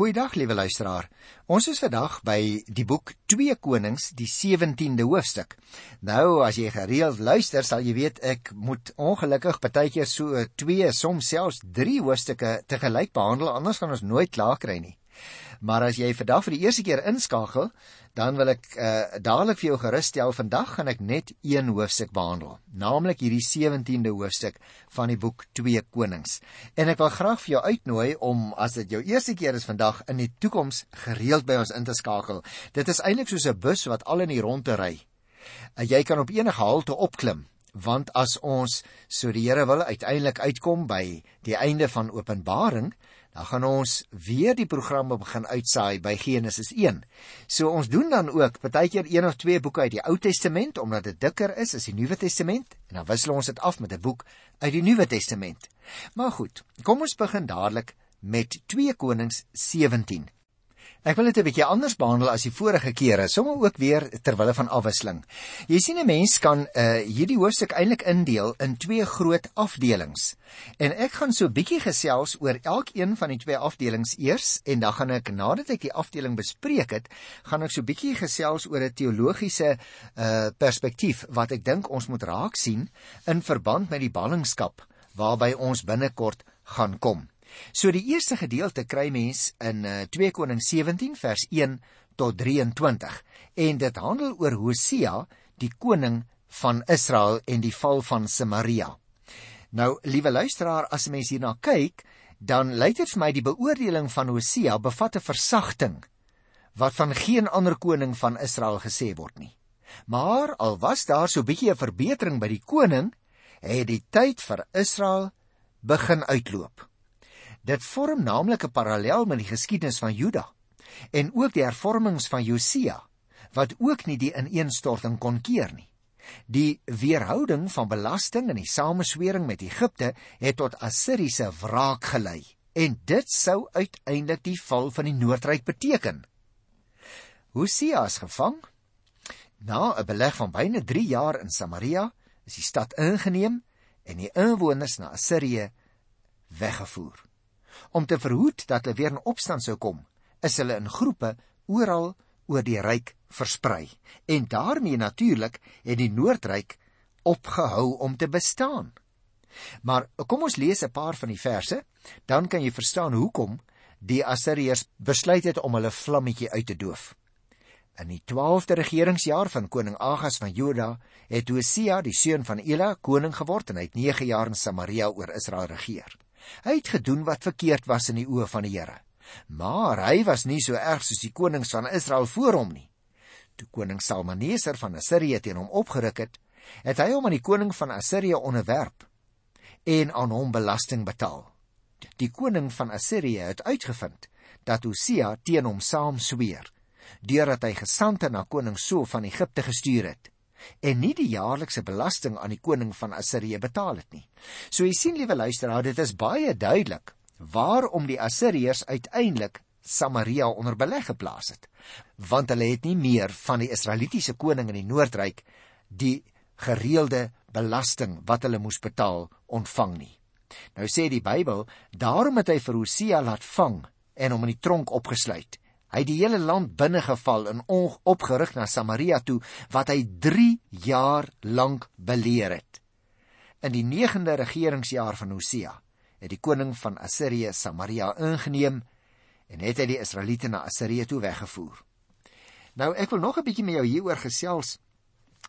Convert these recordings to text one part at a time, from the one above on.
Goeiedag liewe luisteraar. Ons is vandag by die boek 2 Konings, die 17de hoofstuk. Nou as jy gereeld luister, sal jy weet ek moet ongelukkig baie keer so 2, soms selfs 3 hoofstukke te gelyk behandel, anders gaan ons nooit klaar kry nie. Maar as jy vandag vir die eerste keer inskakel, dan wil ek uh, dadelik vir jou gerus stel vandag gaan ek net een hoofstuk behandel, naamlik hierdie 17de hoofstuk van die boek 2 Konings. En ek wil graag vir jou uitnooi om as dit jou eerste keer is vandag in die toekoms gereeld by ons in te skakel. Dit is eintlik soos 'n bus wat al in die rondte ry. Uh, jy kan op enige halte opklim want as ons so die Here wil uiteindelik uitkom by die einde van Openbaring, dan gaan ons weer die programme begin uitsaai by Genesis 1. So ons doen dan ook partykeer een of twee boeke uit die Ou Testament omdat dit dikker is as die Nuwe Testament en dan wissel ons dit af met 'n boek uit die Nuwe Testament. Maar goed, kom ons begin dadelik met 2 Konings 17. Ek wil dit 'n bietjie anders behandel as die vorige kere, sommer ook weer ter wille van afwisseling. Jy sien 'n mens kan uh hierdie hoofstuk eintlik indeel in twee groot afdelings. En ek gaan so 'n bietjie gesels oor elkeen van die twee afdelings eers en dan gaan ek nadat ek die afdeling bespreek het, gaan ek so 'n bietjie gesels oor 'n teologiese uh perspektief wat ek dink ons moet raak sien in verband met die ballingskap waarby ons binnekort gaan kom. So die eerste gedeelte kry mens in uh, 2 Konings 17 vers 1 tot 23 en dit handel oor Hosea, die koning van Israel en die val van Samaria. Nou, liewe luisteraar, as 'n mens hierna kyk, dan lyk dit vir my die beoordeling van Hosea bevat 'n versagting wat van geen ander koning van Israel gesê word nie. Maar al was daar so 'n bietjie 'n verbetering by die koning, het die tyd vir Israel begin uitloop. Dit vorm naamlik 'n parallel met die geskiedenis van Juda en ook die hervormings van Josia wat ook nie die ineenstorting kon keer nie. Die weerhouding van belasting en die sameswering met Egipte het tot Assiriese wraak gelei en dit sou uiteindelik die val van die Noordryk beteken. Hosea is gevang. Na 'n beleg van byna 3 jaar in Samaria is die stad ingeneem en die inwoners na Assirië weggevoer om te verhoed dat hulle weer in opstand sou kom, is hulle in groepe oral oor die ryk versprei. En daarmee natuurlik het die Noordryk opgehou om te bestaan. Maar kom ons lees 'n paar van die verse, dan kan jy verstaan hoekom die Assiriërs besluit het om hulle vlammetjie uit te doof. In die 12de regeringsjaar van koning Agas van Juda het Hosea, die seun van Ela, koning geword en hy het 9 jaar in Samaria oor Israel regeer. Hy het gedoen wat verkeerd was in die oë van die Here. Maar hy was nie so erg soos die konings van Israel voor hom nie. Toe koning Salmaneser van Assirië teen hom opgeruk het, het hy hom aan die koning van Assirië onderwerp en aan hom belasting betaal. Die koning van Assirië het uitgevind dat Hosea teen hom saam sweer deurdat hy gesande na koning So van Egipte gestuur het en nie die jaarlikse belasting aan die koning van Assirië betaal het nie. So jy sien liewe luisteraar, dit is baie duidelik waarom die Assiriërs uiteindelik Samaria onder beleg geplaas het. Want hulle het nie meer van die Israelitiese koning in die Noordryk die gereelde belasting wat hulle moes betaal ontvang nie. Nou sê die Bybel, daarom het hy vir Hosea laat vang en hom in die tronk opgesluit. Hy het die hele land binnegeval en opgerig na Samaria toe wat hy 3 jaar lank beleer het. In die 9de regeringsjaar van Hosea het die koning van Assirië Samaria ingeneem en het hy die Israeliete na Assirië toe weggevoer. Nou ek wil nog 'n bietjie met jou hieroor gesels,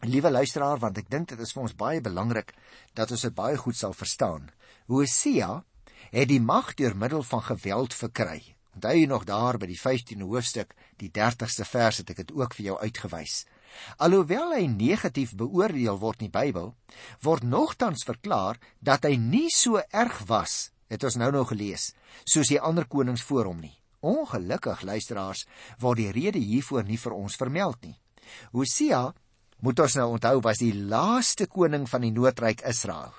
liewe luisteraar, want ek dink dit is vir ons baie belangrik dat ons dit baie goed sal verstaan. Hosea het die mag deur middel van geweld verkry Onthou jy nog daar by die 15de hoofstuk, die 30ste vers het ek dit ook vir jou uitgewys. Alhoewel hy negatief beoordeel word in die Bybel, word nogtans verklaar dat hy nie so erg was, het ons nou nou gelees, soos die ander konings voor hom nie. Ongelukkig luisteraars, word die rede hiervoor nie vir ons vermeld nie. Hosea, moet ons nou onthou, was die laaste koning van die Noordryk Israel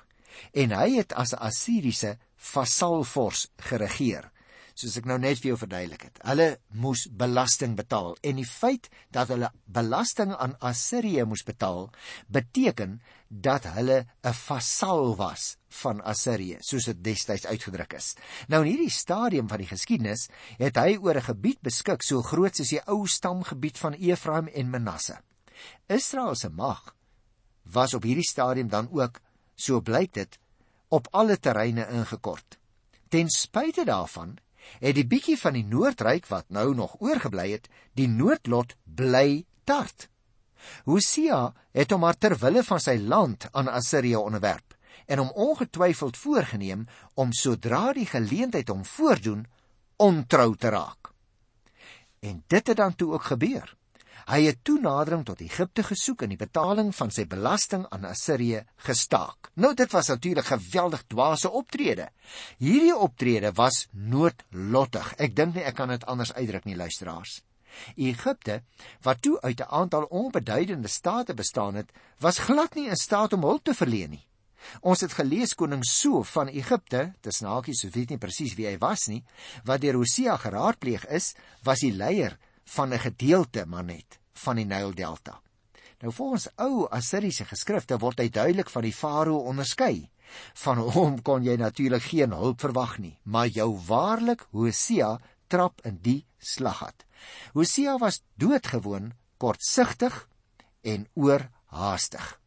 en hy het as 'n Assiriese vasalvors geregeer soos ek nou net vir jou verduidelik het. Hulle moes belasting betaal en die feit dat hulle belasting aan Assirië moes betaal, beteken dat hulle 'n vasal was van Assirië, soos dit destyds uitgedruk is. Nou in hierdie stadium van die geskiedenis het hy oor 'n gebied beskik so groot soos die ou stamgebied van Efraim en Manasse. Israel se mag was op hierdie stadium dan ook, so blyk dit, op alle terreine ingekort. Ten spyte daarvan het die bietjie van die Noordryk wat nou nog oorgebly het, die noodlot bly tart. Hosea het hom maar ter wille van sy land aan Assirië onderwerp en hom ongetwyfeld voorgenem om sodra die geleentheid hom voordoen ontrou te raak. En dit het dan toe ook gebeur. Hy het toenadering tot Egipte gesoek en die betaling van sy belasting aan Assirië gestaak. Nou dit was natuurlik geweldig dwaase optrede. Hierdie optrede was noodlottig. Ek dink nie ek kan dit anders uitdruk nie, luisteraars. Egipte, wat toe uit 'n aantal onbeduidende state bestaan het, was glad nie in staat om hulp te verleen nie. Ons het gelees koning So van Egipte, dis nakies so weet nie presies wie hy was nie, wat deur Hosea geraadpleeg is, was die leier van 'n gedeelte maar net van die Nyldelta. Nou volgens ou Assiriese geskrifte word hy duidelik van die farao onderskei. Van hom kon jy natuurlik geen hulp verwag nie, maar jou waarlik Hosea trap in die slaggat. Hosea was doodgewoon, kortsigtig en oorhaastig.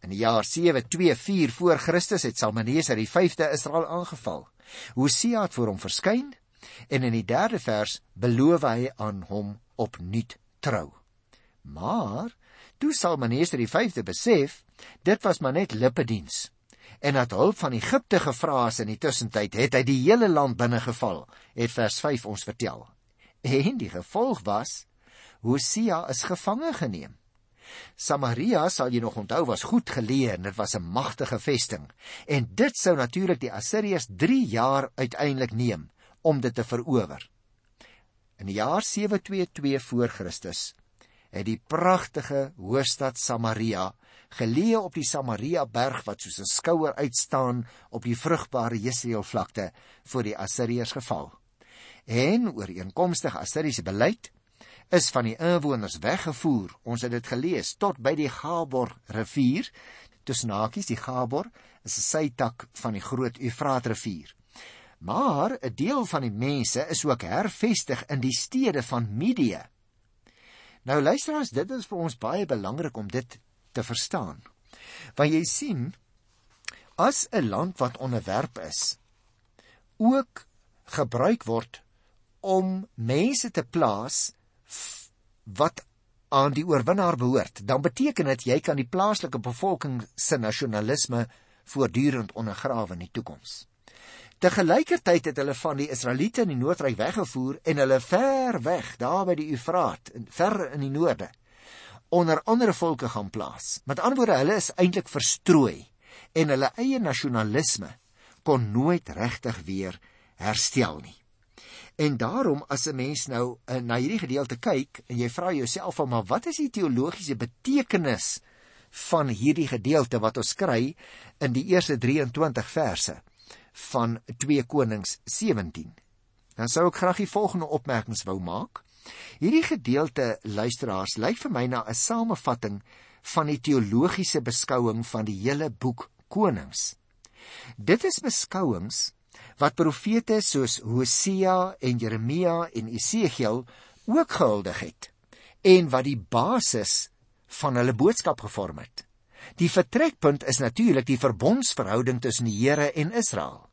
In die jaar 724 voor Christus het Salmaneser die 5de Israel aangeval. Hosea het voor hom verskyn En in die derde vers beloof hy aan hom opnuut trou. Maar toe Salmaneser die 5de besef, dit was maar net lippediens. En dat hulp van Egipte gevra is in die tussentyd, het hy die hele land binnegeval, het vers 5 ons vertel. En die gevolg was Hosea is gevange geneem. Samaria, sal jy nog onthou, was goed geleë en dit was 'n magtige vesting. En dit sou natuurlik die Assiriërs 3 jaar uiteindelik neem om dit te verower. In die jaar 722 voor Christus het die pragtige hoofstad Samaria, geleë op die Samaria berg wat soos 'n skouer uitstaan op die vrugbare Jesreel vlakte, voor die Assiriërs geval. En ooreenkomstig Assiriese beleid is van die inwoners weggevoer. Ons het dit gelees tot by die Gabor rivier. Tussen hakies, die Gabor is 'n sytak van die groot Eufraat rivier. Maar 'n deel van die mense is ook hervestig in die stede van Midië. Nou luisteraars, dit is vir ons baie belangrik om dit te verstaan. Want jy sien, as 'n land wat onderwerp is, ook gebruik word om mense te plaas wat aan die oorwinnaar behoort, dan beteken dit jy kan die plaaslike bevolking se nasionalisme voortdurend ondergrawe in die toekoms. Te gelykertyd het hulle van die Israeliete in die noordryk weggevoer en hulle ver weg, daar by die Eufraat, ver in die noorde, onder ander volke gaan plaas. Met ander woorde, hulle is eintlik verstrooi en hulle eie nasionalisme kon nooit regtig weer herstel nie. En daarom as 'n mens nou uh, na hierdie gedeelte kyk en jy vra jouself van maar wat is die teologiese betekenis van hierdie gedeelte wat ons kry in die eerste 23 verse? Van 2 Konings 17. Dan sou ek graag die volgende opmerkings wou maak. Hierdie gedeelte luisteraars lyk vir my na 'n samevatting van die teologiese beskouing van die hele boek Konings. Dit is beskouings wat profete soos Hosea en Jeremia en Esegiel ook gehuldig het en wat die basis van hulle boodskap gevorm het. Die vertrekpunt is natuurlik die verbondsverhouding tussen die Here en Israel.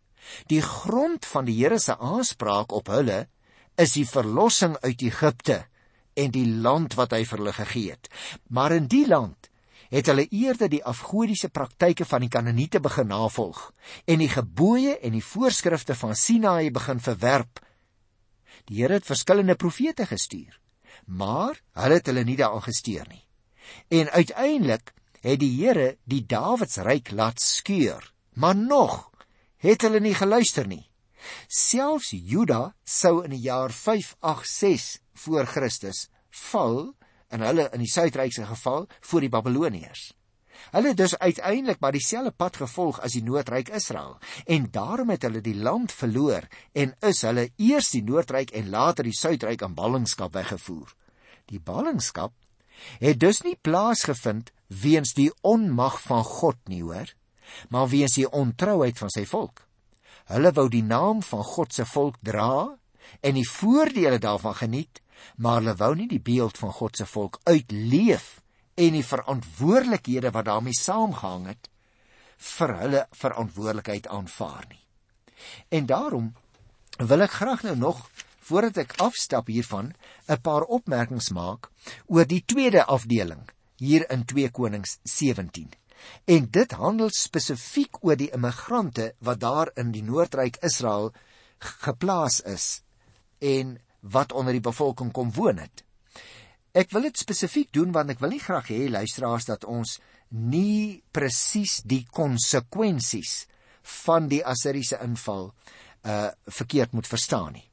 Die grond van die Here se aanspraak op hulle is die verlossing uit Egipte en die land wat hy vir hulle gegee het. Maar in die land het hulle eerder die afgodiese praktyke van die Kanaaniete begin navolg en die gebooie en die voorskrifte van Sinaï begin verwerp. Die Here het verskillende profete gestuur, maar hulle het hulle nie daaraan gesteer nie. En uiteindelik het die Here die Dawidsryk laat skeur, maar nog het hulle nie geluister nie. Selfs Juda sou in die jaar 586 voor Christus val en hulle in die suidryk se geval voor die Babiloniërs. Hulle het dus uiteindelik maar dieselfde pad gevolg as die Noordryk Israel en daarom het hulle die land verloor en is hulle eers die Noordryk en later die Suidryk in ballingskap weggevoer. Die ballingskap het dus nie plaasgevind weens die onmag van God nie, hoor, maar weens die ontrouheid van sy volk. Hulle wou die naam van God se volk dra en die voordele daarvan geniet, maar hulle wou nie die beeld van God se volk uitleef en die verantwoordelikhede wat daarmee saamgehang het vir hulle verantwoordelikheid aanvaar nie. En daarom wil ek graag nou nog voordat ek afstap hiervan 'n paar opmerkings maak oor die tweede afdeling hier in 2 Konings 17. En dit handel spesifiek oor die immigrante wat daar in die Noordryk Israel geplaas is en wat onder die bevolking kom woon het. Ek wil dit spesifiek doen want ek wil nie graag hê luisteraars dat ons nie presies die konsekwensies van die Assiriese inval uh verkeerd moet verstaan nie.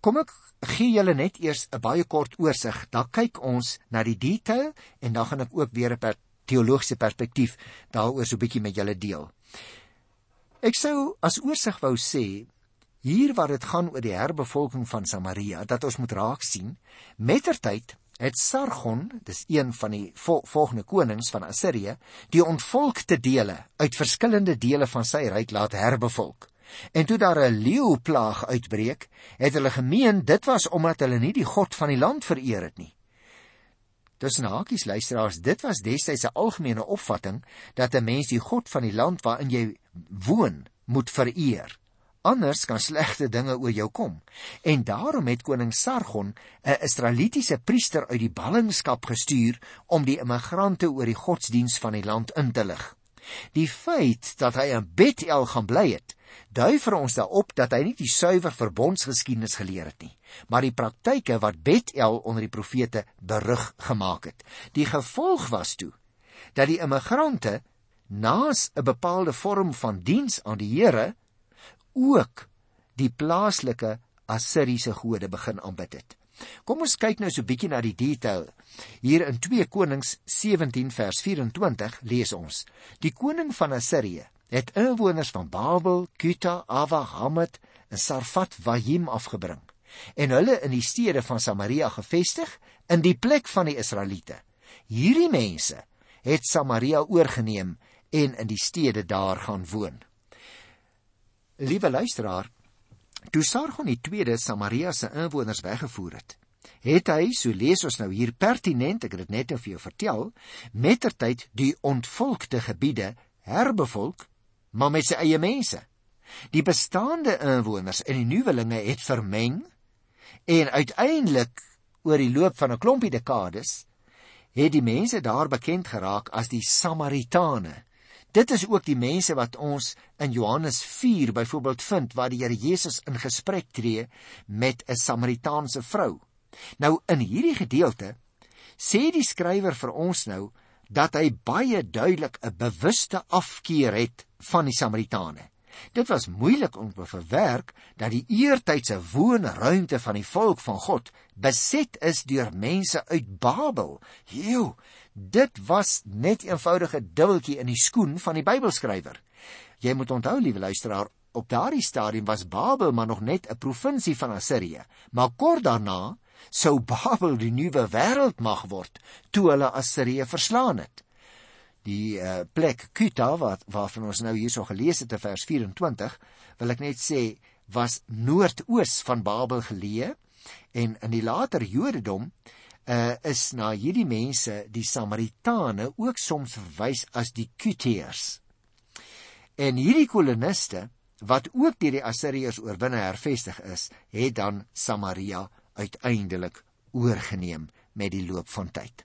Kom ek gee julle net eers 'n baie kort oorsig. Dan kyk ons na die detail en dan gaan ek ook weer 'n teologiese perspektief daaroor so 'n bietjie met julle deel. Ek sou as oorsig wou sê hier waar dit gaan oor die herbevolking van Samaria dat ons moet raak sien mettertyd het Sargon, dis een van die vol volgende konings van Assirië, die ontvolkte dele uit verskillende dele van sy ryk laat herbevolk. En toe daar 'n leeuplaag uitbreek, het hulle gemeen dit was omdat hulle nie die God van die land vereer het nie. Dis nakies luisteraars, dit was destyds 'n algemene opvatting dat 'n mens die God van die land waarin jy woon moet vereer anders kan slegte dinge oor jou kom. En daarom het koning Sargon 'n Israelitiese priester uit die ballingskap gestuur om die immigrante oor die godsdiens van die land in te lig. Die feit dat hy in Bethel gaan bly het, dui vir ons daarop dat hy nie die suiwer verbondsgeskiedenis geleer het nie, maar die praktyke wat Bethel onder die profete berug gemaak het. Die gevolg was toe dat die immigrante naas 'n bepaalde vorm van diens aan die Here ook die plaaslike Assiriese gode begin aanbid het. Kom ons kyk nou so 'n bietjie na die detail. Hier in 2 Konings 17 vers 24 lees ons: Die koning van Assirië het inwoners van Babel, Kuta, Ava, Hamat en Sarfat Wahim afgebring en hulle in die stede van Samaria gevestig in die plek van die Israeliete. Hierdie mense het Samaria oorgeneem en in die stede daar gaan woon. Liewe luisteraar, toe Sargon die tweede Samaria se inwoners weggevoer het, het hy, so lees ons nou hier pertinent, ek het dit net nou vir jou vertel, mettertyd die ontvolkte gebiede herbevolk, maar met sy eie mense. Die bestaande inwoners en die nuwelinge het vermeng en uiteindelik oor die loop van 'n klompie dekades het die mense daar bekend geraak as die Samaritane Dit is ook die mense wat ons in Johannes 4 byvoorbeeld vind waar die Here Jesus in gesprek tree met 'n Samaritaanse vrou. Nou in hierdie gedeelte sê die skrywer vir ons nou dat hy baie duidelik 'n bewuste afkeer het van die Samaritane. Dit was moeilik om te verwerk dat die eertydse woonruimte van die volk van God beset is deur mense uit Babel. Joe, Dit was net eenvoudige dubbeltjie in die skoen van die Bybelskrywer. Jy moet onthou, liewe luisteraar, op daardie stadium was Babel maar nog net 'n provinsie van Assirië, maar kort daarna sou Babel die nuwe wêreldmag word toe hulle Assirië verslaan het. Die uh, plek Kuta wat waarvan ons nou hierso gelees het in vers 24, wil ek net sê was noordoos van Babel geleë en in die later Jodendom uh, is na hierdie mense, die Samaritane, ook soms verwys as die Kuteers. En hierdie koloniste wat ook deur die Assiriërs oorwinne hervestig is, het dan Samaria uiteindelik oorgeneem met die loop van tyd.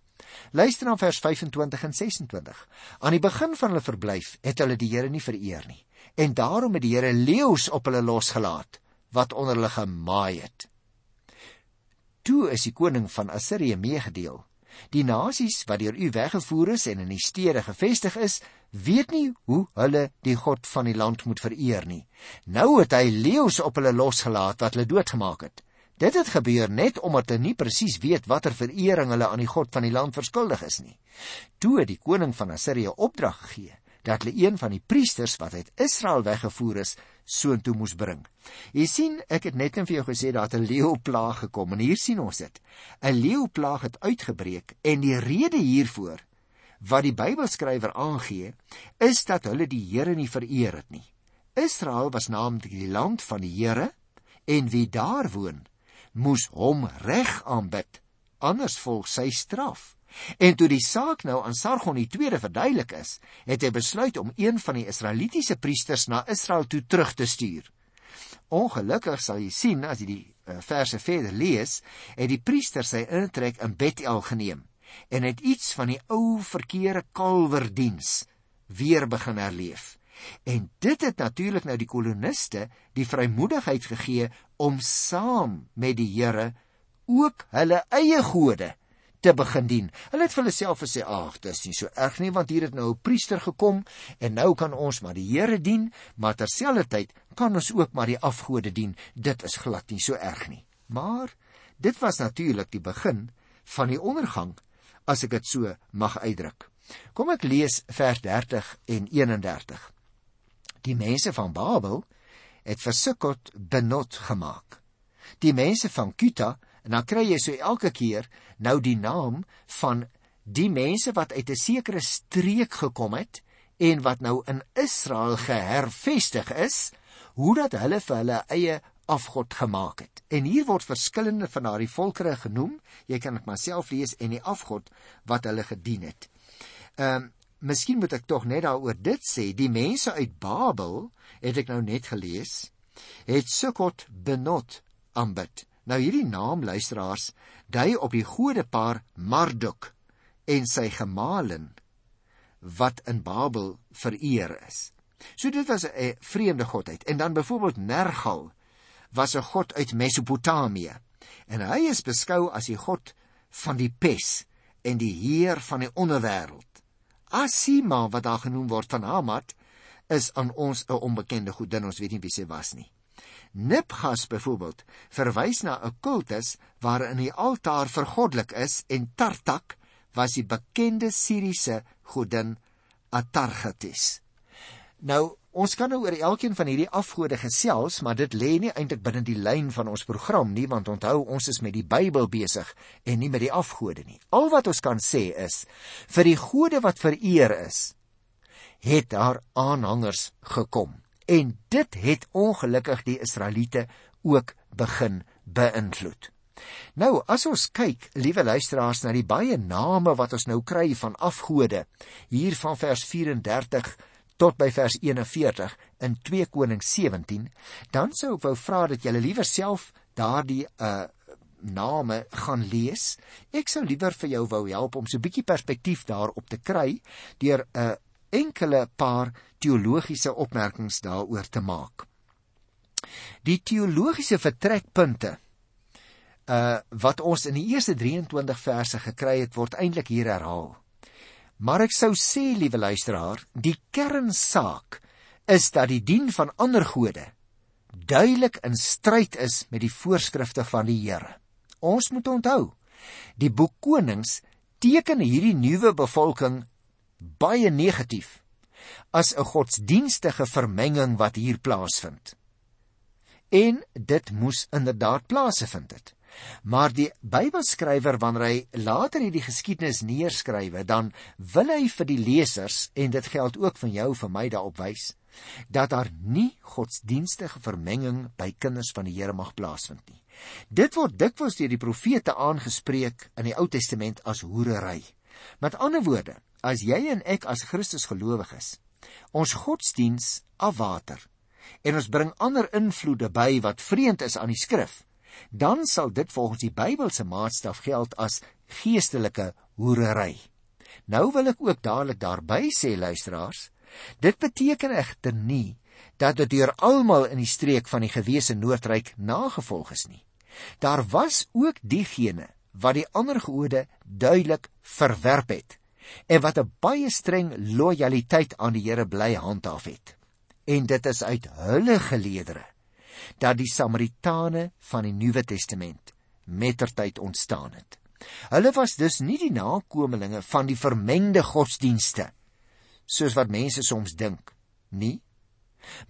Luister na vers 25 en 26. Aan die begin van hulle verblyf het hulle die Here nie vereer nie en daarom het die Here leeu's op hulle losgelaat wat onder hulle gemaai het. Toe is die koning van Assirië meegedeel: Die nasies wat deur u weggevoer is en in die stede gevestig is, weet nie hoe hulle die God van die land moet vereer nie. Nou het hy leeu's op hulle losgelaat wat hulle doodgemaak het. Dit het gebeur net omdat hulle nie presies weet watter verering hulle aan die God van die land verskuldig is nie. Toe die koning van Assirië opdrag gegee dat hulle een van die priesters wat uit Israel weggevoer is, soontoe moes bring. Jy sien, ek het net vir jou gesê dat 'n leeuplaag gekom en hier sien ons dit. 'n Leeuplaag het uitgebreek en die rede hiervoor wat die Bybelskrywer aangee, is dat hulle die Here nie vereer het nie. Israel was naamlik die land van die Here en wie daar woon, moes hom reg aanbid, anders volg sy straf. En toe die saak nou aan Sargon die tweede verduidelik is, het hy besluit om een van die Israelitiese priesters na Israel toe terug te stuur. Ongelukkig sal jy sien as jy die uh, verse verder lees, het die priester sy intrek in Bethel geneem en het iets van die ou verkeerde kalwerdiens weer begin herleef. En dit het natuurlik nou die koloniste die vrymoedigheid gegee om saam met die Here ook hulle eie gode te begin dien. Hulle het vir hulle self gesê: "Ag, dis nie so erg nie, want hier het nou 'n priester gekom en nou kan ons maar die Here dien, maar terselfdertyd kan ons ook maar die afgode dien. Dit is glad nie so erg nie." Maar dit was natuurlik die begin van die ondergang, as ek dit so mag uitdruk. Kom ek lees vers 30 en 31. Die mense van Babel het vir Sukkot benot gemaak. Die mense van Kuta En dan kry jy so elke keer nou die naam van die mense wat uit 'n sekere streek gekom het en wat nou in Israel gehervestig is, hoe dat hulle vir hulle eie afgod gemaak het. En hier word verskillende van daardie volkere genoem. Jy kan dit maar self lees en die afgod wat hulle gedien het. Ehm um, Miskien moet ek tog net daaroor dit sê, die mense uit Babel, het ek nou net gelees, het Sukkot benot aanbid. Nou hierdie naam luisteraars dui op die godepaar Marduk en sy gemalin wat in Babel vereer is. So dit was 'n vreemde godheid. En dan byvoorbeeld Nergal was 'n god uit Mesopotamië en hy is beskou as die god van die pes en die heer van die onderwêreld. Asima wat daar genoem word van Hamat is aan ons 'n onbekende godin, ons weet nie wie sy was nie. Nipgas byvoorbeeld verwys na 'n kultus waarin die altaar vergoddelik is en Tartak was die bekende Siriëse godin Atargatis. Nou, ons kan nou oor elkeen van hierdie afgode gesels, maar dit lê nie eintlik binne die lyn van ons program nie, want onthou, ons is met die Bybel besig en nie met die afgode nie. Al wat ons kan sê is vir die gode wat vereer is, het daar aanhangers gekom en dit het ongelukkig die Israeliete ook begin beïnvloed. Nou, as ons kyk, liewe luisteraars, na die baie name wat ons nou kry van afgode, hier van vers 34 tot by vers 41 in 2 Konings 17, dan sou ek wou vra dat julle liewer self daardie uh name gaan lees. Ek sou liewer vir jou wou help om so 'n bietjie perspektief daarop te kry deur 'n uh, enkele paar teologiese opmerkings daaroor te maak. Die teologiese vertrekpunte uh wat ons in die eerste 23 verse gekry het word eintlik hier herhaal. Maar ek sou sê, liewe luisteraar, die kernsaak is dat die dien van ander gode duidelik in stryd is met die voorskrifte van die Here. Ons moet onthou, die boek Konings teken hierdie nuwe bevolking baie negatief as 'n godsdienstige vermenging wat hier plaasvind. En dit moes inderdaad plaasvind het. Maar die Bybelskrywer wanneer hy later hierdie geskiedenis neerskrywe, dan wil hy vir die lesers en dit geld ook van jou vir my daarop wys dat daar nie godsdienstige vermenging by kinders van die Here mag plaasvind nie. Dit word dikwels deur die profete aangespreek in die Ou Testament as hoerery. Met ander woorde, as jy en ek as Christus gelowiges ons godsdiens afwater en ons bring ander invloede by wat vreemd is aan die skrif, dan sal dit volgens die Bybelse maatstaf geld as geestelike hoerery. Nou wil ek ook dadelik daarby sê luisteraars, dit beteken egter nie dat dit deur almal in die streek van die gewese Noordryk nagevolg is nie. Daar was ook diegene wat die ander gode duidelik verwerp het en wat 'n baie streng lojaliteit aan die Here bly handhaaf het. En dit is uit hulle geleedere dat die Samaritane van die Nuwe Testament mettertyd ontstaan het. Hulle was dus nie die nakommelinge van die vermengde godsdienste soos wat mense soms dink nie,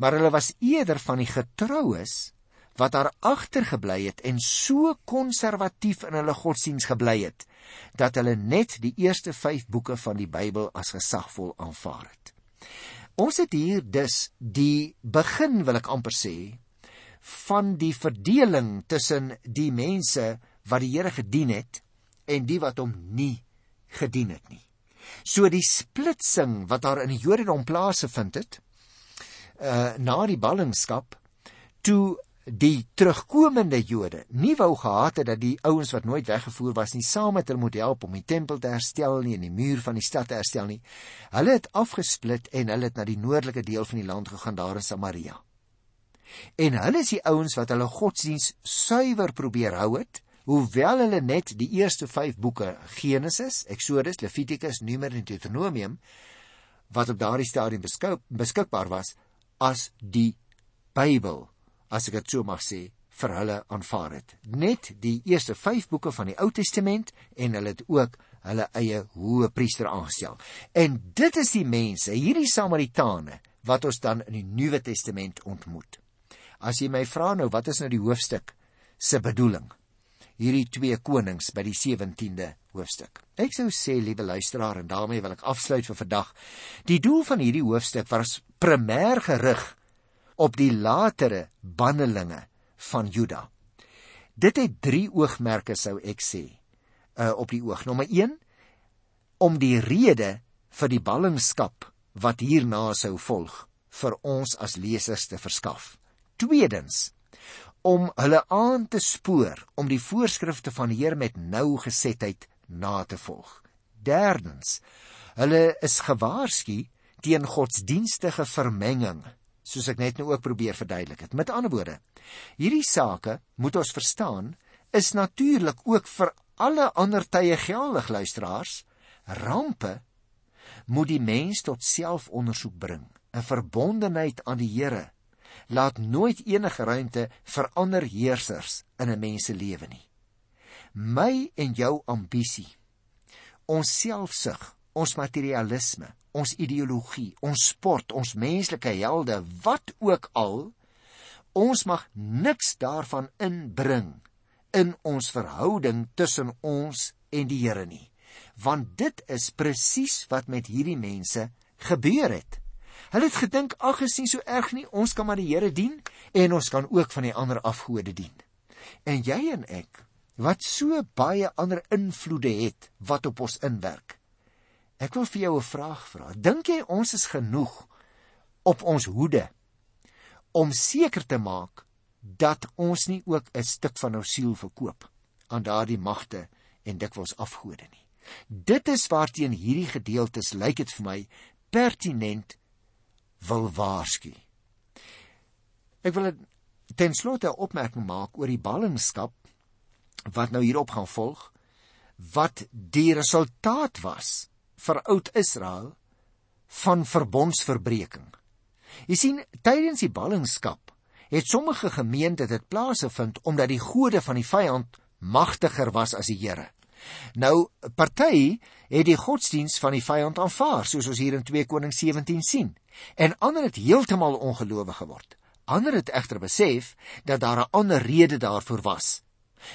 maar hulle was eerder van die getroues wat daar agtergebly het en so konservatief in hulle godsdiens gebly het dat hulle net die eerste 5 boeke van die Bybel as gesagvol aanvaar het. Ons het hier dus die begin wil ek amper sê van die verdeling tussen die mense wat die Here gedien het en die wat hom nie gedien het nie. So die splitsing wat daar in die Jodendom plaasgevind het uh na die ballingskap toe die terugkomende Jode nie wou gehad het dat die ouens wat nooit weggevoer was nie saam met hulle moet help om die tempel te herstel nie en die muur van die stad te herstel nie. Hulle het afgesplit en hulle het na die noordelike deel van die land gegaan daar in Samaria. En hulle is die ouens wat hulle godsdiens suiwer probeer hou het hoewel hulle net die eerste 5 boeke Genesis, Exodus, Levitikus, Numeri en Deuteronomium wat op daardie stadium beskik, beskikbaar was as die Bybel, as ek dit so mag sê, vir hulle aanvaar het. Net die eerste 5 boeke van die Ou Testament en hulle het ook hulle eie hoë priester aangestel. En dit is die mense, hierdie Samaritane wat ons dan in die Nuwe Testament ontmoet. As jy my vra nou wat is nou die hoofstuk se bedoeling? hierdie twee konings by die 17de hoofstuk. Ek sou sê, liewe luisteraar, en daarmee wil ek afsluit vir vandag. Die doel van hierdie hoofstuk was primêr gerig op die latere bannelinge van Juda. Dit het drie oogmerke sou ek sê, uh op die oog. Nommer 1 om die rede vir die ballingskap wat hierna sou volg vir ons as lesers te verskaf. Tweedens om hulle aan te spoor om die voorskrifte van die Here met nougesetheid na te volg. Derdens, hulle is gewaarsku teen godsdienstige vermenging, soos ek net nou ook probeer verduidelik het. Met ander woorde, hierdie sake moet ons verstaan is natuurlik ook vir alle ander tye geldig luisteraars. Rampe moet die mens tot selfondersoek bring, 'n verbondenheid aan die Here laat nooit enige ruimte vir ander heersers in 'n mens se lewe nie. My en jou ambisie, ons selfsug, ons materialisme, ons ideologie, ons sport, ons menslike helde, wat ook al, ons mag niks daarvan inbring in ons verhouding tussen ons en die Here nie. Want dit is presies wat met hierdie mense gebeur het. Hulle het gedink ag is nie so erg nie, ons kan maar die Here dien en ons kan ook van die ander afgode dien. En jy en ek wat so baie ander invloede het wat op ons inwerk. Ek wil vir jou 'n vraag vra. Dink jy ons is genoeg op ons hoede om seker te maak dat ons nie ook 'n stuk van ons siel verkoop aan daardie magte en dikwels afgode nie. Dit is waarteen hierdie gedeeltes lyk dit vir my pertinent wil waarsku. Ek wil ten slotte 'n opmerking maak oor die ballingskap wat nou hierop gaan volg wat die resultaat was vir oud Israel van verbondsverbreeking. Jy sien, tydens die ballingskap het sommige gemeente dit plaasgevind omdat die gode van die vyand magtiger was as die Here. Nou party het die godsdiens van die vyand aanvaar, soos ons hier in 2 Konings 17 sien en ander het heeltemal ongelowig geword. Ander het egter besef dat daar 'n ander rede daarvoor was.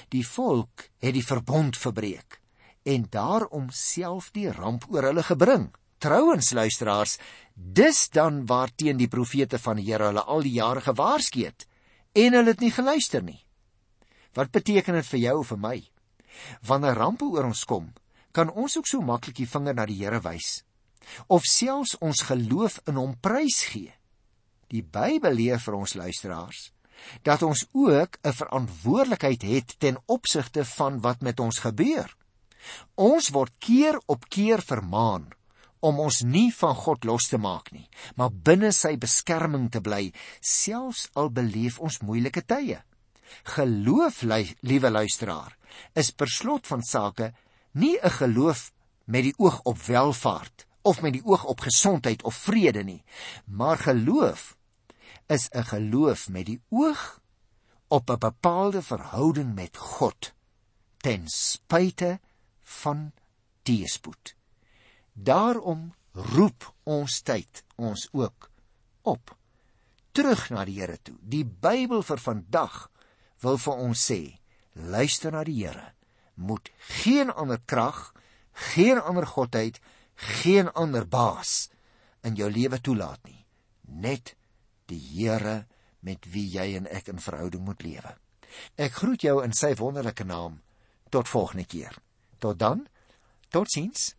Die volk het die verbond verbreek en daarom self die ramp oor hulle gebring. Trouwens luisteraars, dis dan waarteen die profete van die Here hulle al die jare gewaarsku het en hulle het nie geluister nie. Wat beteken dit vir jou of vir my? Wanneer rampe oor ons kom, kan ons ook so maklik die vinger na die Here wys of selfs ons geloof in hom prys gee. Die Bybel leer vir ons luisteraars dat ons ook 'n verantwoordelikheid het ten opsigte van wat met ons gebeur. Ons word keer op keer vermaan om ons nie van God los te maak nie, maar binne sy beskerming te bly, selfs al beleef ons moeilike tye. Geloof, liewe luisteraar, is per slot van sake nie 'n geloof met die oog op welvaart of met die oog op gesondheid of vrede nie. Maar geloof is 'n geloof met die oog op 'n bepaalde verhouding met God ten spyte van teëspoed. Daarom roep ons tyd ons ook op terug na die Here toe. Die Bybel vir vandag wil vir ons sê, luister na die Here. Moet geen ander krag, geen ander godheid, geen ander baas in jou lewe toelaat nie. Net die Here met wie jy en ek in verhouding moet lewe. Ek groet jou in sy wonderlike naam. Tot volgende keer. Tot dan. Totsiens.